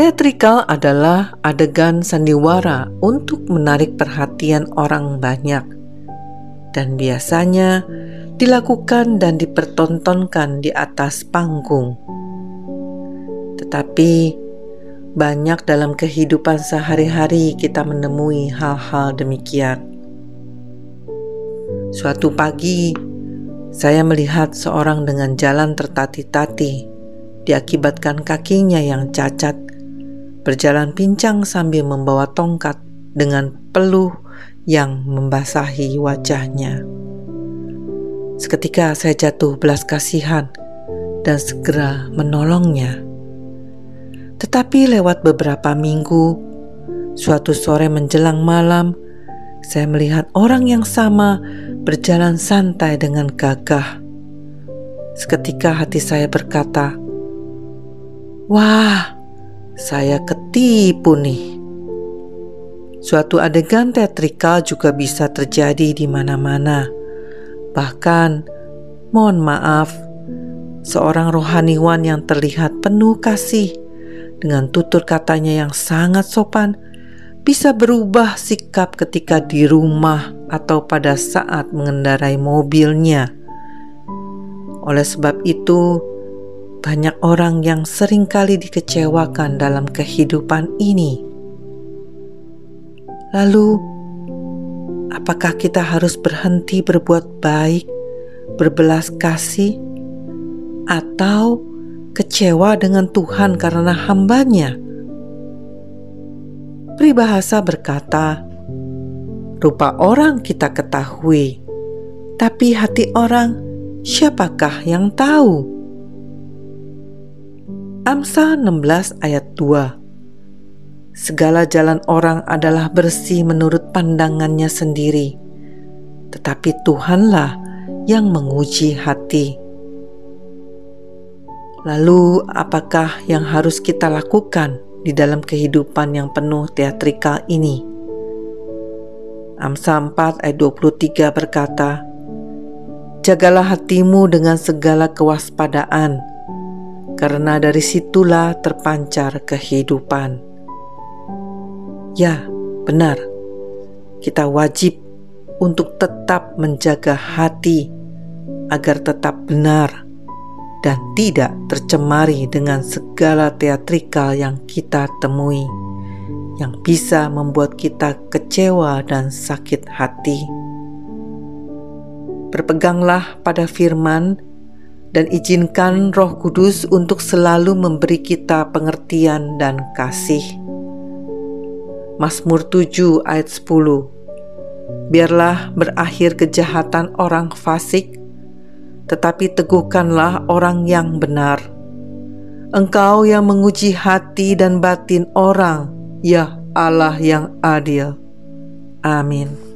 Teatrikal adalah adegan sandiwara untuk menarik perhatian orang banyak, dan biasanya dilakukan dan dipertontonkan di atas panggung. Tetapi banyak dalam kehidupan sehari-hari kita menemui hal-hal demikian. Suatu pagi, saya melihat seorang dengan jalan tertati-tati, diakibatkan kakinya yang cacat berjalan pincang sambil membawa tongkat dengan peluh yang membasahi wajahnya. Seketika saya jatuh belas kasihan dan segera menolongnya. Tetapi lewat beberapa minggu, suatu sore menjelang malam, saya melihat orang yang sama berjalan santai dengan gagah. Seketika hati saya berkata, "Wah, saya ketipu nih. Suatu adegan teatrikal juga bisa terjadi di mana-mana. Bahkan, mohon maaf, seorang rohaniwan yang terlihat penuh kasih dengan tutur katanya yang sangat sopan bisa berubah sikap ketika di rumah atau pada saat mengendarai mobilnya. Oleh sebab itu, banyak orang yang sering kali dikecewakan dalam kehidupan ini. Lalu, apakah kita harus berhenti berbuat baik, berbelas kasih, atau kecewa dengan Tuhan karena hambanya? Pribahasa berkata, rupa orang kita ketahui, tapi hati orang siapakah yang tahu? Amsal 16 ayat 2 Segala jalan orang adalah bersih menurut pandangannya sendiri, tetapi Tuhanlah yang menguji hati. Lalu, apakah yang harus kita lakukan di dalam kehidupan yang penuh teatrikal ini? Amsal 4 ayat 23 berkata, Jagalah hatimu dengan segala kewaspadaan, karena dari situlah terpancar kehidupan. Ya, benar, kita wajib untuk tetap menjaga hati agar tetap benar dan tidak tercemari dengan segala teatrikal yang kita temui, yang bisa membuat kita kecewa dan sakit hati. Berpeganglah pada firman dan izinkan Roh Kudus untuk selalu memberi kita pengertian dan kasih. Mazmur 7 ayat 10 Biarlah berakhir kejahatan orang fasik, tetapi teguhkanlah orang yang benar. Engkau yang menguji hati dan batin orang, ya Allah yang adil. Amin.